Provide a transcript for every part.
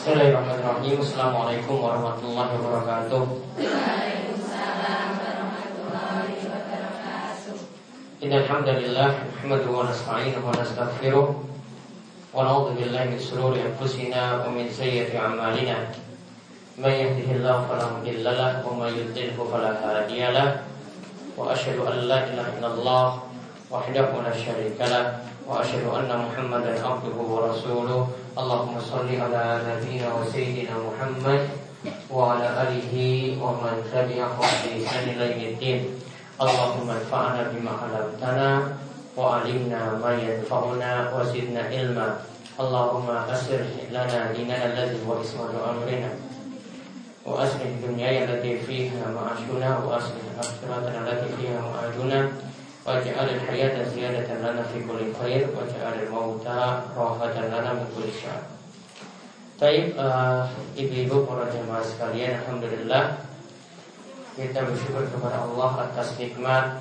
Bismillahirrahmanirrahim. Assalamualaikum warahmatullahi wabarakatuh. إن الحمد لله نحمده ونستعينه ونستغفره ونعوذ بالله من شرور أنفسنا ومن سيئة أعمالنا من يهده الله فلا مضل له ومن يضلله فلا هادي له وأشهد أن لا إله إلا الله وحده لا شريك له وأشهد أن محمدا عبده ورسوله. اللهم صل على نبينا وسيدنا محمد وعلى آله ومن تبعه بإحسان اليه الدين. اللهم انفعنا بما علمتنا وعلمنا ما ينفعنا وزدنا علما. اللهم أسر لنا ديننا الذي هو عصمة أمرنا وأسر الدنيا التي فيها معاشنا. وأسر آخرتنا التي فيها معاشنا waj'al al-hayata ziyadatan lana fi kulli khair waj'al al-mauta rahatan lana min kulli syarr. Baik, uh, ibu-ibu para jemaah sekalian, alhamdulillah kita bersyukur kepada Allah atas nikmat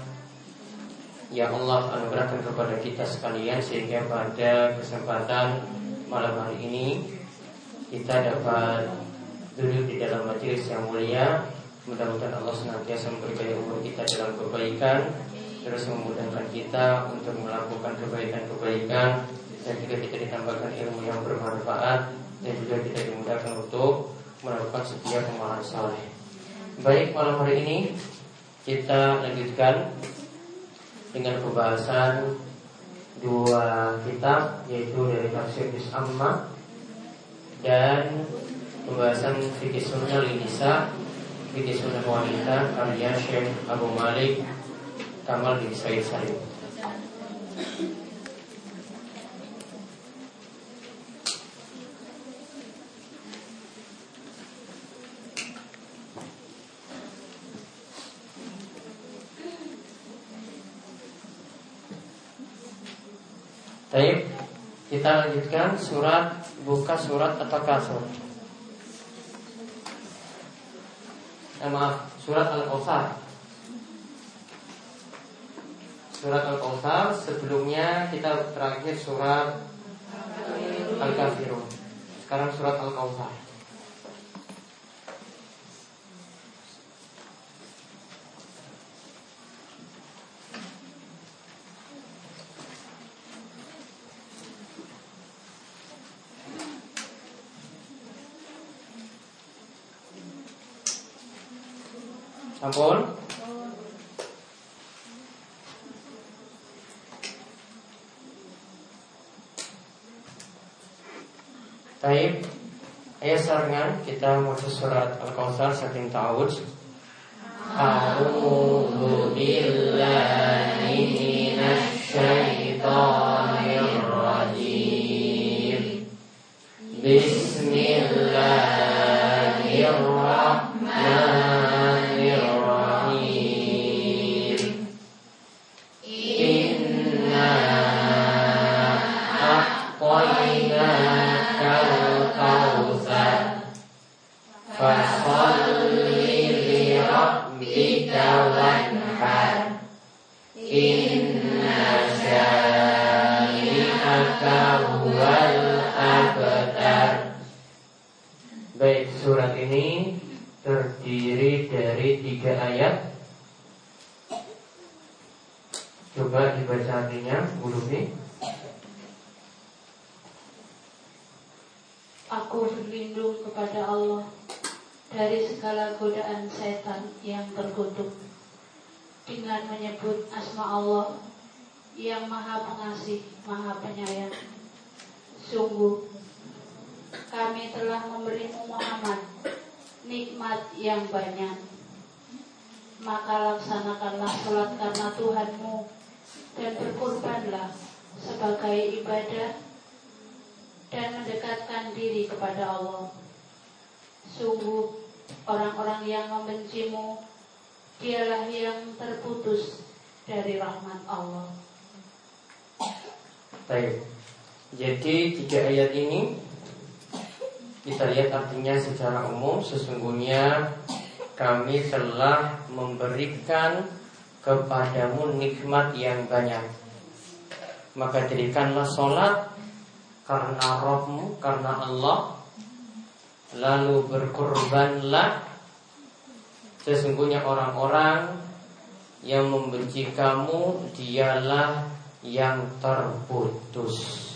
yang Allah anugerahkan kepada kita sekalian sehingga pada kesempatan malam hari ini kita dapat duduk di dalam majelis yang mulia. Mudah-mudahan Allah senantiasa memberi umur kita dalam kebaikan terus memudahkan kita untuk melakukan kebaikan-kebaikan dan juga kita ditambahkan ilmu yang bermanfaat dan juga kita dimudahkan untuk melakukan setiap amalan saleh. Baik malam hari ini kita lanjutkan dengan pembahasan dua kitab yaitu dari tafsir Amma dan pembahasan fikih sunnah linisa fikih sunnah wanita karya Syekh Abu Malik Kamal bin Said Salim. Baik, kita lanjutkan surat buka surat atau kasur. Eh, maaf, surat Al-Kautsar. Surat Al-Kautsar sebelumnya kita terakhir surat Al-Kafirun. Sekarang surat Al-Kautsar. Ampun Baik Ayat sarangan kita masuk surat Al-Kawthar saking ta'awud A'udhu billahi Baik, surat ini terdiri dari tiga ayat. Coba dibaca artinya, Bu. Aku berlindung kepada Allah dari segala godaan setan yang terkutuk dengan menyebut asma Allah yang maha pengasih, maha penyayang. Sungguh, kami telah memberimu Muhammad nikmat yang banyak. Maka laksanakanlah sholat karena Tuhanmu dan berkorbanlah sebagai ibadah dan mendekatkan diri kepada Allah. Sungguh orang-orang yang membencimu dialah yang terputus dari rahmat Allah. Baik. Jadi tiga ayat ini kita lihat artinya secara umum sesungguhnya kami telah memberikan kepadamu nikmat yang banyak. Maka dirikanlah sholat karena Rabbmu, karena Allah lalu berkorbanlah sesungguhnya orang-orang yang membenci kamu dialah yang terputus.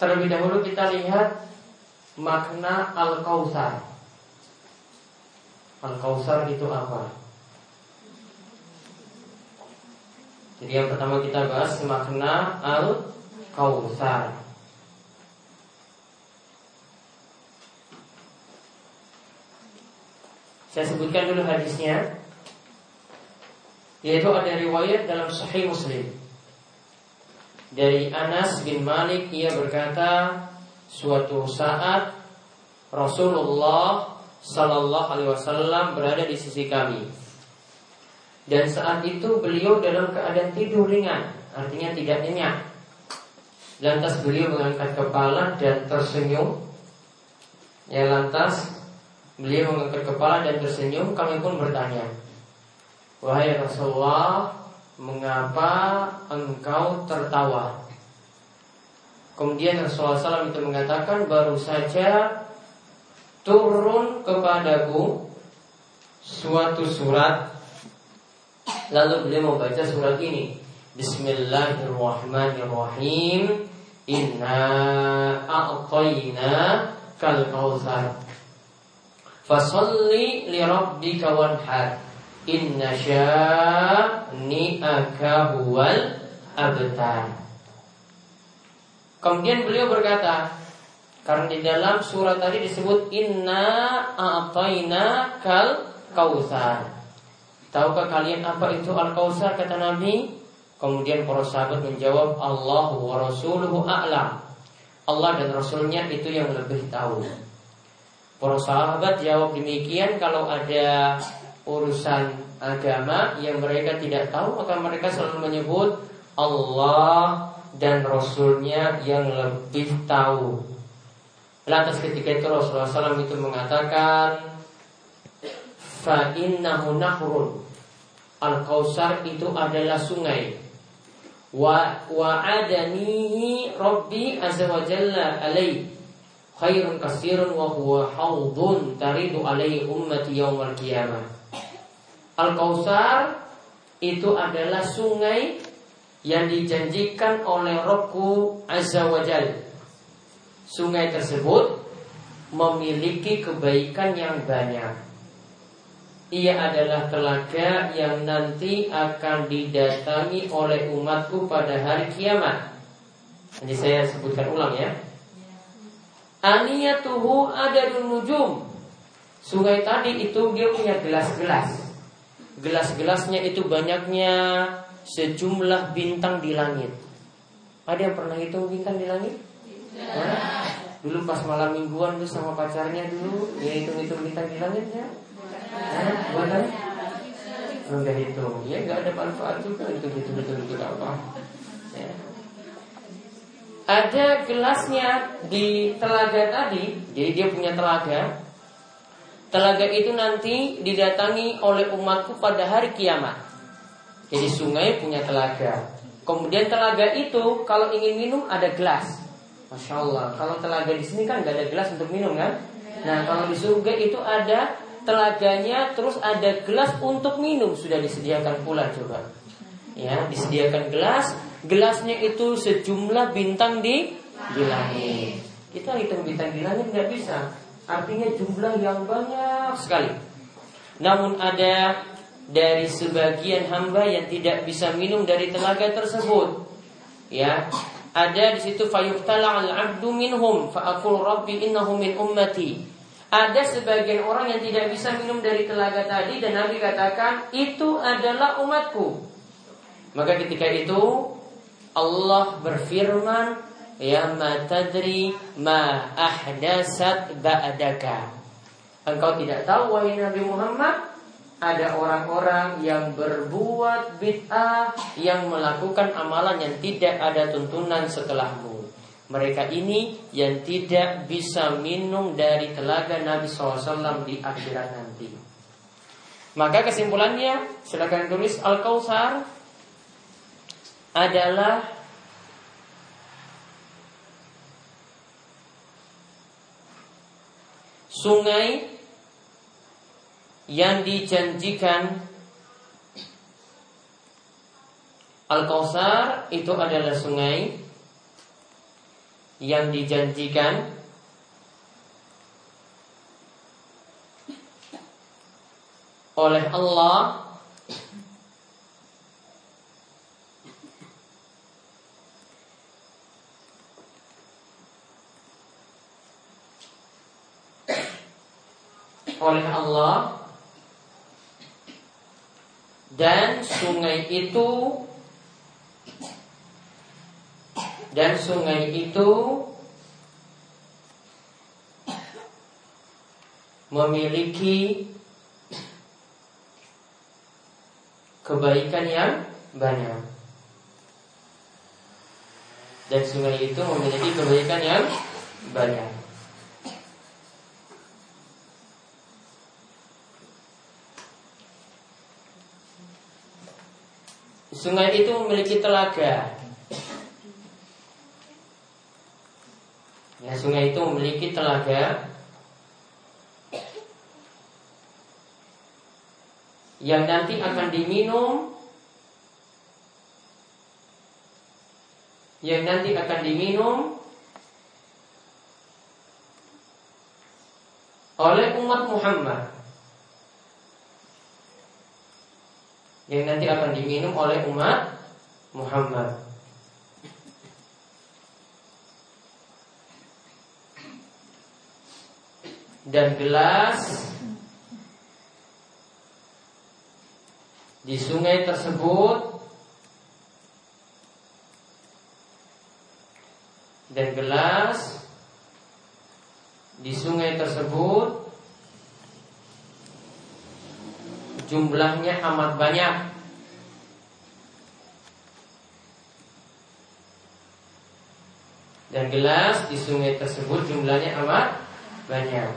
Terlebih dahulu kita lihat makna Al-Kautsar. Al-Kautsar itu apa? Jadi yang pertama kita bahas makna Al-Kautsar. Saya sebutkan dulu hadisnya. Yaitu ada riwayat dalam Sahih Muslim. Dari Anas bin Malik Ia berkata Suatu saat Rasulullah Sallallahu alaihi wasallam berada di sisi kami. Dan saat itu beliau dalam keadaan tidur ringan Artinya tidak nyenyak. Lantas beliau mengangkat kepala dan tersenyum. Ya lantas Beliau mengangkat kepala dan tersenyum Kami pun bertanya Wahai Rasulullah Mengapa engkau tertawa? Kemudian Rasulullah SAW itu mengatakan Baru saja turun kepadaku Suatu surat. Lalu beliau membaca surat ini Bismillahirrahmanirrahim. Inna a'tayna kal Fasalli li rabbika wanhar. Inna sya'ni'aka huwal abtar. Kemudian beliau berkata Karena di dalam surat tadi disebut Inna a'tayna kal kausar Tahukah kalian apa itu al-kausar kata Nabi? Kemudian para sahabat menjawab Allah wa rasuluhu a'lam. Allah dan Rasulnya itu yang lebih tahu Para sahabat jawab demikian kalau ada urusan agama yang mereka tidak tahu maka mereka selalu menyebut Allah dan Rasulnya yang lebih tahu. Lantas ketika itu Rasulullah SAW itu mengatakan Fa innahu nahrun. Al-Kausar itu adalah sungai. Wa wa'adanihi Rabbi azza wa jalla alaih khairun kasirun wa huwa haudun taridu alaihi ummati yaumal qiyamah. Al-Kausar itu adalah sungai yang dijanjikan oleh Robku Azza wa Jal. Sungai tersebut memiliki kebaikan yang banyak. Ia adalah telaga yang nanti akan didatangi oleh umatku pada hari kiamat. Jadi saya sebutkan ulang ya. Aniyatuhu ada nujum. Sungai tadi itu dia punya gelas-gelas. Gelas-gelasnya itu banyaknya sejumlah bintang di langit. Ada yang pernah hitung bintang di langit? Nah, dulu pas malam mingguan tuh sama pacarnya dulu ya hitung-hitung bintang di langit ya. Nah, bukan? Enggak hitung, ya enggak ada manfaat juga itu itu itu itu apa. Ya ada gelasnya di telaga tadi, jadi dia punya telaga. Telaga itu nanti didatangi oleh umatku pada hari kiamat. Jadi sungai punya telaga. Kemudian telaga itu kalau ingin minum ada gelas. Masya Allah. Kalau telaga di sini kan nggak ada gelas untuk minum kan? Nah kalau di surga itu ada telaganya, terus ada gelas untuk minum sudah disediakan pula coba. Ya disediakan gelas, gelasnya itu sejumlah bintang di di langit. Kita hitung bintang di langit nggak bisa. Artinya jumlah yang banyak sekali. Namun ada dari sebagian hamba yang tidak bisa minum dari telaga tersebut. Ya, ada di situ fayuhtala al-'abdu minhum fa'aqul rabbi innahu min ummati. Ada sebagian orang yang tidak bisa minum dari telaga tadi dan Nabi katakan itu adalah umatku. Maka ketika itu Allah berfirman Ya ma tadri ma ahdasat ba'daka Engkau tidak tahu wahai Nabi Muhammad ada orang-orang yang berbuat bid'ah yang melakukan amalan yang tidak ada tuntunan setelahmu. Mereka ini yang tidak bisa minum dari telaga Nabi SAW di akhirat nanti. Maka kesimpulannya, silakan tulis Al-Kausar adalah sungai yang dijanjikan Al-Kausar itu adalah sungai yang dijanjikan oleh Allah oleh Allah dan sungai itu dan sungai itu memiliki kebaikan yang banyak. Dan sungai itu memiliki kebaikan yang banyak. Sungai itu memiliki telaga. Ya, sungai itu memiliki telaga. Yang nanti akan diminum. Yang nanti akan diminum. Oleh umat Muhammad yang nanti akan diminum oleh umat Muhammad. Dan gelas di sungai tersebut dan gelas di sungai tersebut jumlahnya amat banyak. Dan gelas di sungai tersebut jumlahnya amat banyak.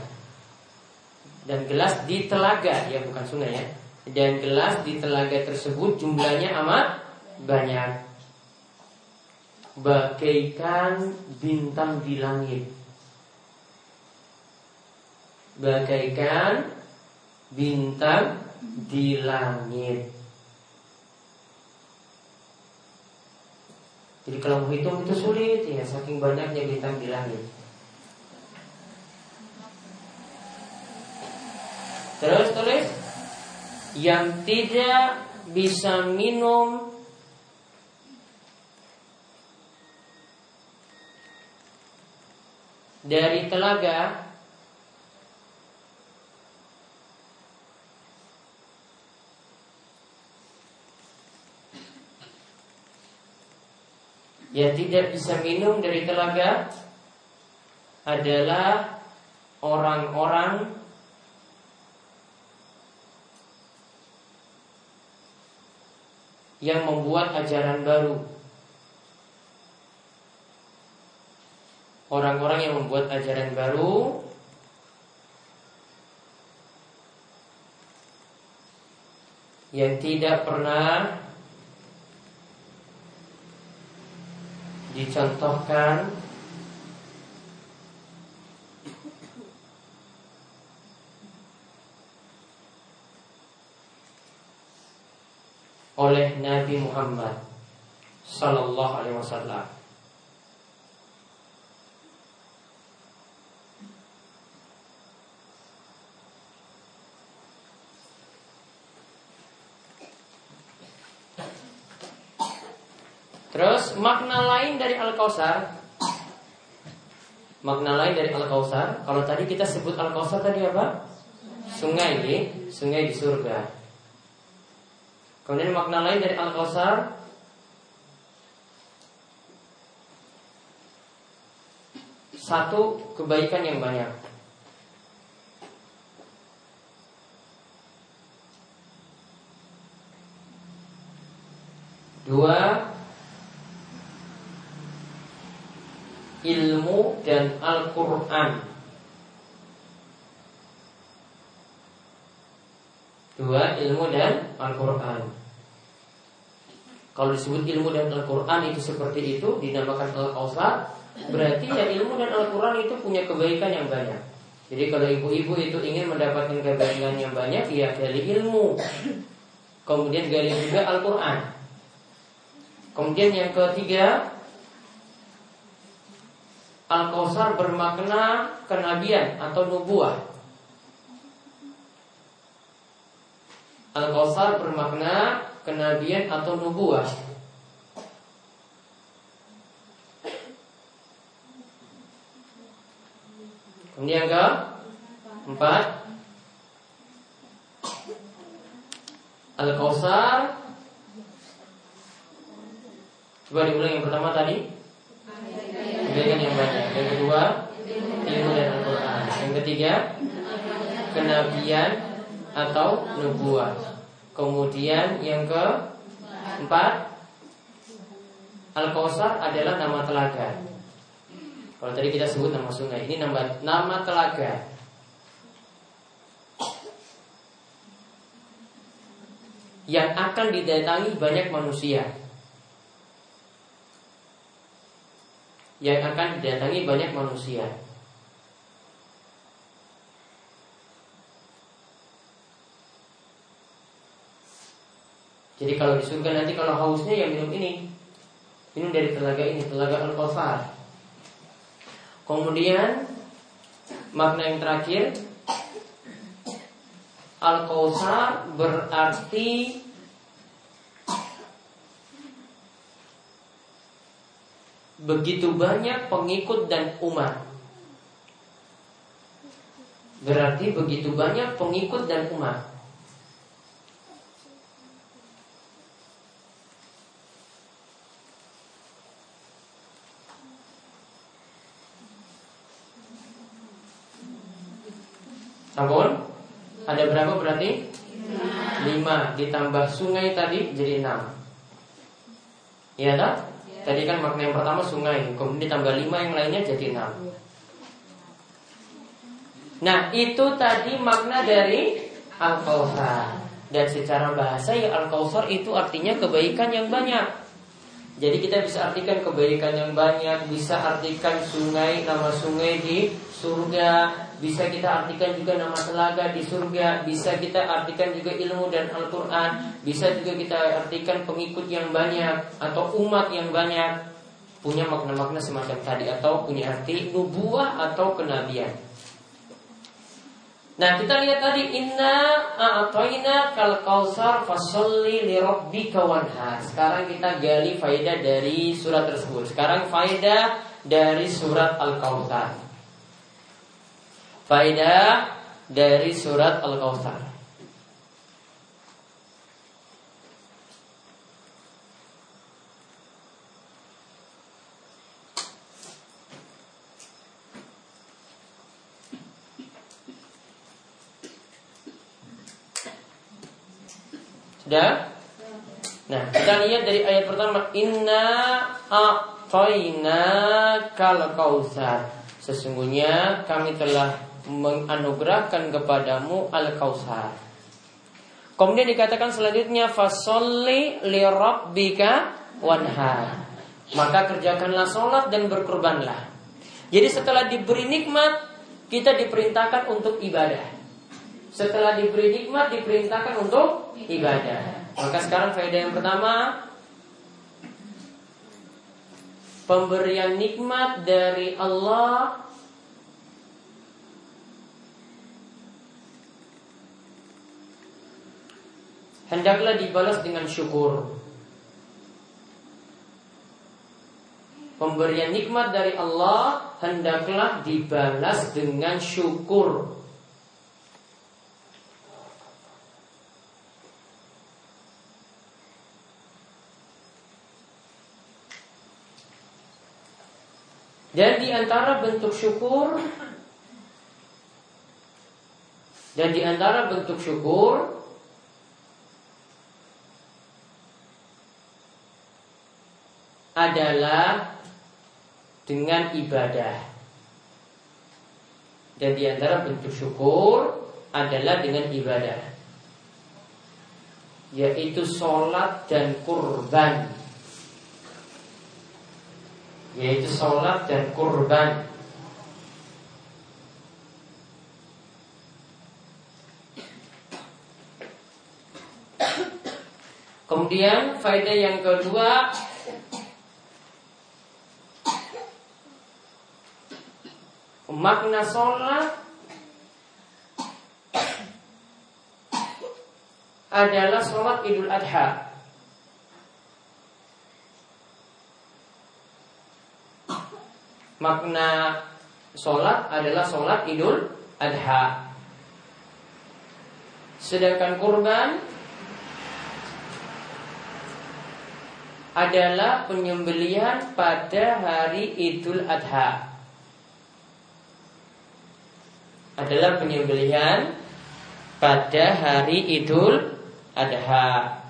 Dan gelas di telaga, ya bukan sungai ya. Dan gelas di telaga tersebut jumlahnya amat banyak. Bagaikan bintang di langit. Bagaikan bintang di langit. Jadi kalau menghitung itu sulit ya, saking banyaknya bintang di langit. Terus tulis yang tidak bisa minum dari telaga yang tidak bisa minum dari telaga adalah orang-orang yang membuat ajaran baru. Orang-orang yang membuat ajaran baru yang tidak pernah dicontohkan oleh Nabi Muhammad Sallallahu Alaihi Wasallam. Terus makna lain dari Al-Kausar. Makna lain dari Al-Kausar Kalau tadi kita sebut Al-Kausar tadi apa? Sungai ini Sungai di surga. Kemudian makna lain dari Al-Kausar Satu kebaikan yang banyak. Dua ilmu dan Al-Quran Dua ilmu dan Al-Quran Kalau disebut ilmu dan Al-Quran itu seperti itu Dinamakan Al-Kausar Berarti ya ilmu dan Al-Quran itu punya kebaikan yang banyak Jadi kalau ibu-ibu itu ingin mendapatkan kebaikan yang banyak, ya gali ilmu. Kemudian gali juga Al-Quran. Kemudian yang ketiga, Al-Kausar bermakna kenabian atau nubuah. Al-Kausar bermakna kenabian atau nubuah. Kemudian ke empat Al-Kausar Coba diulang yang pertama tadi Yang banyak Yang kedua Ilmu dan Al-Quran Yang ketiga Kenabian Atau nubuah Kemudian yang ke Empat Al-Kausar adalah nama telaga kalau tadi kita sebut nama sungai, ini nama nama telaga. Yang akan didatangi banyak manusia. Yang akan didatangi banyak manusia. Jadi kalau di nanti kalau hausnya ya minum ini. Minum dari telaga ini, telaga Al-Kawthar. Kemudian makna yang terakhir Al-Kausar berarti begitu banyak pengikut dan umat. Berarti begitu banyak pengikut dan umat. Sampun? Ada berapa berarti? Lima ditambah sungai tadi jadi enam. Iya tak? Tadi kan makna yang pertama sungai, kemudian ditambah lima yang lainnya jadi enam. Nah itu tadi makna dari Al-Kautsar Dan secara bahasa ya Al-Kautsar itu artinya kebaikan yang banyak Jadi kita bisa artikan kebaikan yang banyak Bisa artikan sungai, nama sungai di surga bisa kita artikan juga nama telaga di surga, bisa kita artikan juga ilmu dan Al-Quran, bisa juga kita artikan pengikut yang banyak atau umat yang banyak punya makna-makna semacam tadi atau punya arti nubuah atau kenabian. Nah kita lihat tadi inna a'atoina kal kausar fasolli li rabbika. Sekarang kita gali faedah dari surat tersebut. Sekarang faedah dari surat Al-Kautsar. Faedah dari surat Al-Kautsar. Sudah? Nah, kita lihat dari ayat pertama Inna a'tayna kal kautsar. Sesungguhnya kami telah menganugerahkan kepadamu al-kausar. Kemudian dikatakan selanjutnya fasolli li rabbika wanhar. Maka kerjakanlah sholat dan berkorbanlah. Jadi setelah diberi nikmat, kita diperintahkan untuk ibadah. Setelah diberi nikmat, diperintahkan untuk ibadah. Maka sekarang faedah yang pertama, pemberian nikmat dari Allah hendaklah dibalas dengan syukur. Pemberian nikmat dari Allah hendaklah dibalas dengan syukur. Dan di antara bentuk syukur dan di antara bentuk syukur adalah dengan ibadah. Dan di antara bentuk syukur adalah dengan ibadah. Yaitu sholat dan kurban yaitu sholat dan kurban. Kemudian faedah yang kedua makna sholat adalah sholat idul adha Makna sholat adalah sholat idul adha Sedangkan kurban adalah penyembelihan pada hari Idul Adha adalah penyembelihan pada hari Idul Adha.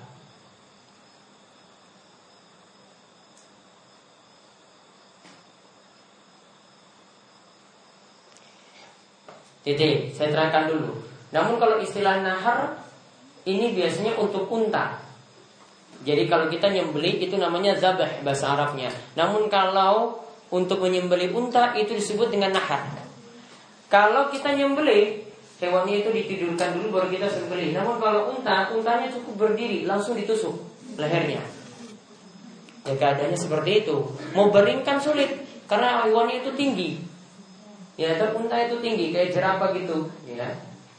Jadi saya terangkan dulu. Namun kalau istilah nahar ini biasanya untuk unta. Jadi kalau kita nyembeli itu namanya zabah bahasa Arabnya. Namun kalau untuk menyembeli unta itu disebut dengan nahar. Kalau kita nyembeli hewannya itu ditidurkan dulu baru kita sembeli. Namun kalau unta, untanya cukup berdiri langsung ditusuk lehernya. Ya keadaannya seperti itu. Mau beringkan sulit karena hewannya itu tinggi. Ya, atau unta itu tinggi kayak jerapah gitu, ya.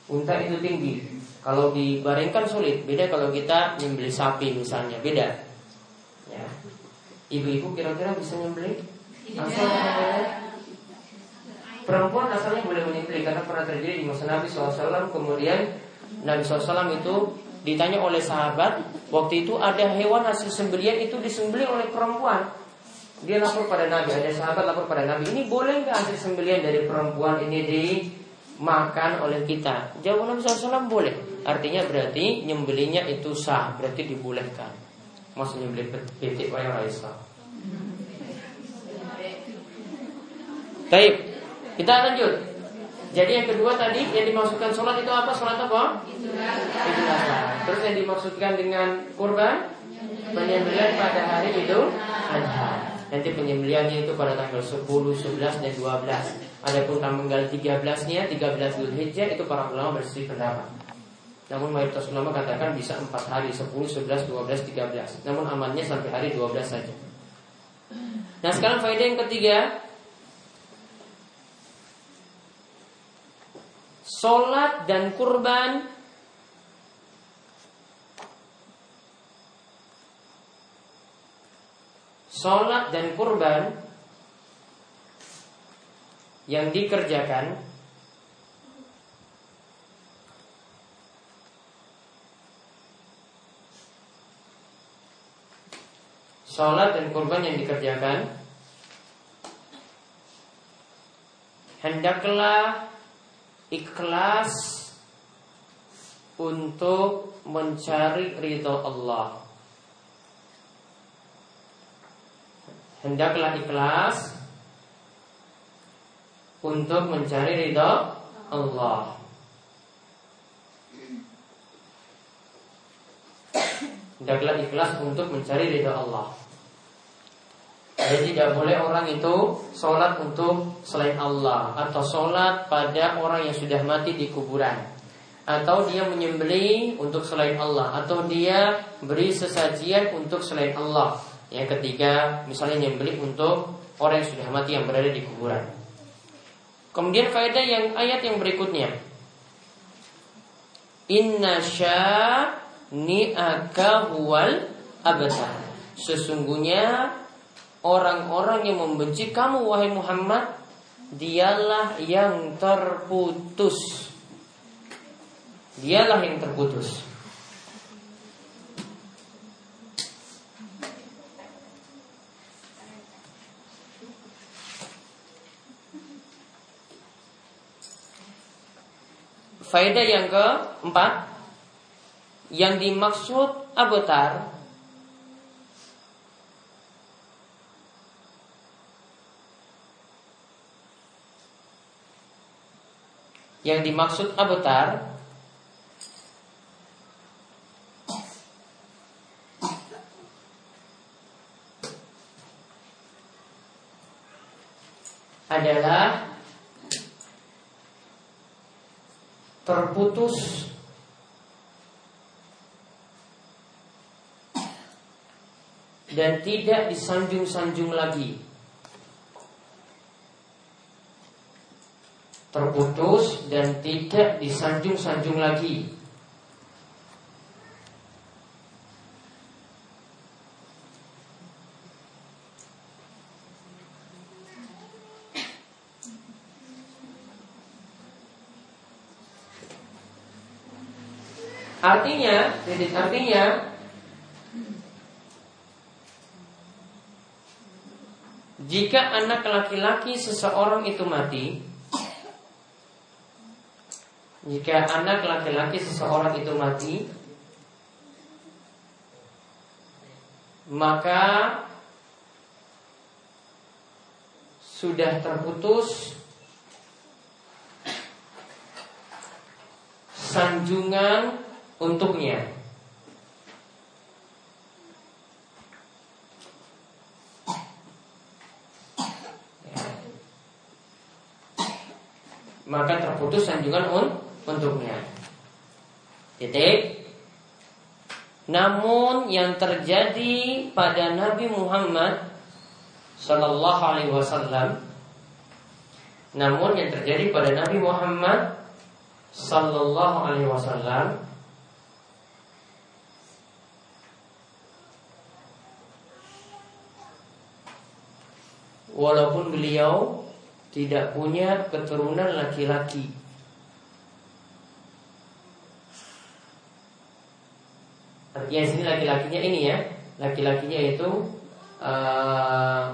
Unta itu tinggi. Kalau dibaringkan sulit. Beda kalau kita nyembeli sapi misalnya, beda. Ya. Ibu-ibu kira-kira bisa nyembeli? Asal Perempuan asalnya boleh menyembelih karena pernah terjadi di masa Nabi SAW. Kemudian Nabi SAW itu ditanya oleh sahabat, waktu itu ada hewan hasil sembelian itu disembelih oleh perempuan. Dia lapor pada Nabi, ada sahabat lapor pada Nabi, ini boleh nggak hasil sembelian dari perempuan ini dimakan oleh kita? Jawab Nabi SAW boleh. Artinya berarti nyembelinya itu sah, berarti dibolehkan. Maksudnya nyembelih pitik wayang Raisa. Baik, kita lanjut. Jadi yang kedua tadi yang dimaksudkan sholat itu apa? Sholat apa? Terus yang dimaksudkan dengan kurban penyembelian pada hari itu adha. Nanti penyembeliannya itu pada tanggal 10, 11 dan 12. Adapun tanggal 13-nya 13 Zulhijjah itu para ulama bersih pendapat. Namun mayoritas ulama katakan bisa 4 hari 10, 11, 12, 13. Namun amannya sampai hari 12 saja. Nah sekarang faedah yang ketiga Sholat dan kurban Sholat dan kurban Yang dikerjakan Sholat dan kurban yang dikerjakan Hendaklah ikhlas untuk mencari ridho Allah. Hendaklah ikhlas untuk mencari ridho Allah. Hendaklah ikhlas untuk mencari ridho Allah. Jadi tidak boleh orang itu sholat untuk selain Allah Atau sholat pada orang yang sudah mati di kuburan Atau dia menyembeli untuk selain Allah Atau dia beri sesajian untuk selain Allah Yang ketiga misalnya menyembeli untuk orang yang sudah mati yang berada di kuburan. Kemudian faedah yang ayat yang berikutnya. Inna sya'ni'aka huwal abtar Sesungguhnya orang-orang yang membenci kamu wahai Muhammad dialah yang terputus. Dialah yang terputus Faedah yang keempat Yang dimaksud abotar Yang dimaksud abtar adalah terputus dan tidak disanjung-sanjung lagi. Terputus dan tidak disanjung-sanjung lagi. Artinya, jadi artinya jika anak laki-laki seseorang itu mati, jika anak laki-laki seseorang itu mati, maka sudah terputus sanjungan untuknya. Maka terputus sanjungan un untuknya. Titik. Namun yang terjadi pada Nabi Muhammad Sallallahu Alaihi Wasallam, namun yang terjadi pada Nabi Muhammad Sallallahu Alaihi Wasallam walaupun beliau tidak punya keturunan laki-laki. Artinya sini laki-lakinya ini ya, laki-lakinya itu uh,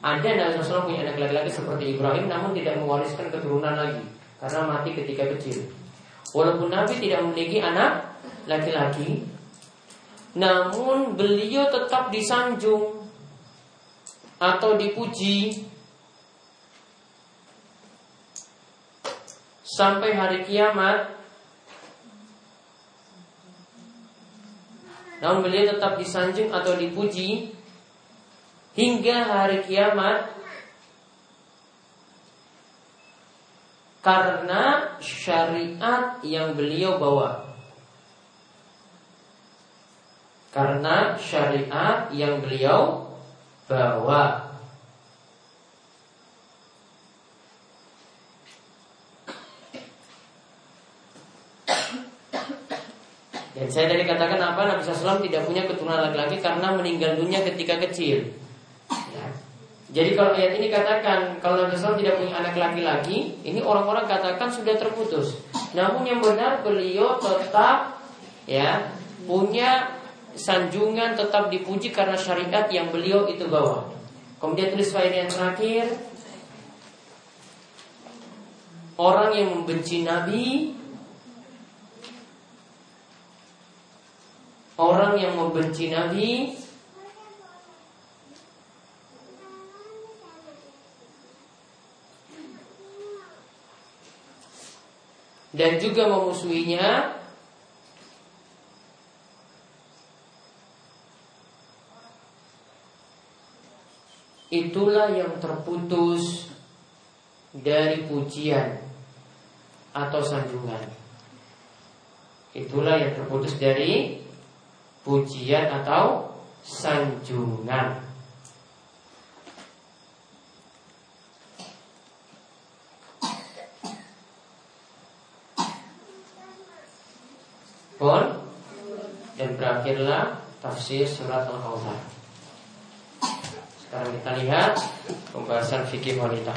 ada Nabi SAW punya anak laki-laki seperti Ibrahim, namun tidak mewariskan keturunan lagi karena mati ketika kecil. Walaupun Nabi tidak memiliki anak laki-laki, namun beliau tetap disanjung atau dipuji sampai hari kiamat. Namun beliau tetap disanjung atau dipuji hingga hari kiamat karena syariat yang beliau bawa. Karena syariat yang beliau bawa. Dan saya tadi katakan apa Nabi SAW tidak punya keturunan laki-laki karena meninggal dunia ketika kecil. Jadi kalau ayat ini katakan kalau Nabi SAW tidak punya anak laki-laki, ini orang-orang katakan sudah terputus. Namun yang benar beliau tetap ya punya sanjungan tetap dipuji karena syariat yang beliau itu bawa. Kemudian tulis faedah yang terakhir Orang yang membenci Nabi Orang yang membenci Nabi dan juga memusuhinya itulah yang terputus dari pujian atau sanjungan. Itulah yang terputus dari pujian atau sanjungan. Pun dan berakhirlah tafsir surat Al-Kautsar. Sekarang kita lihat pembahasan fikih wanita.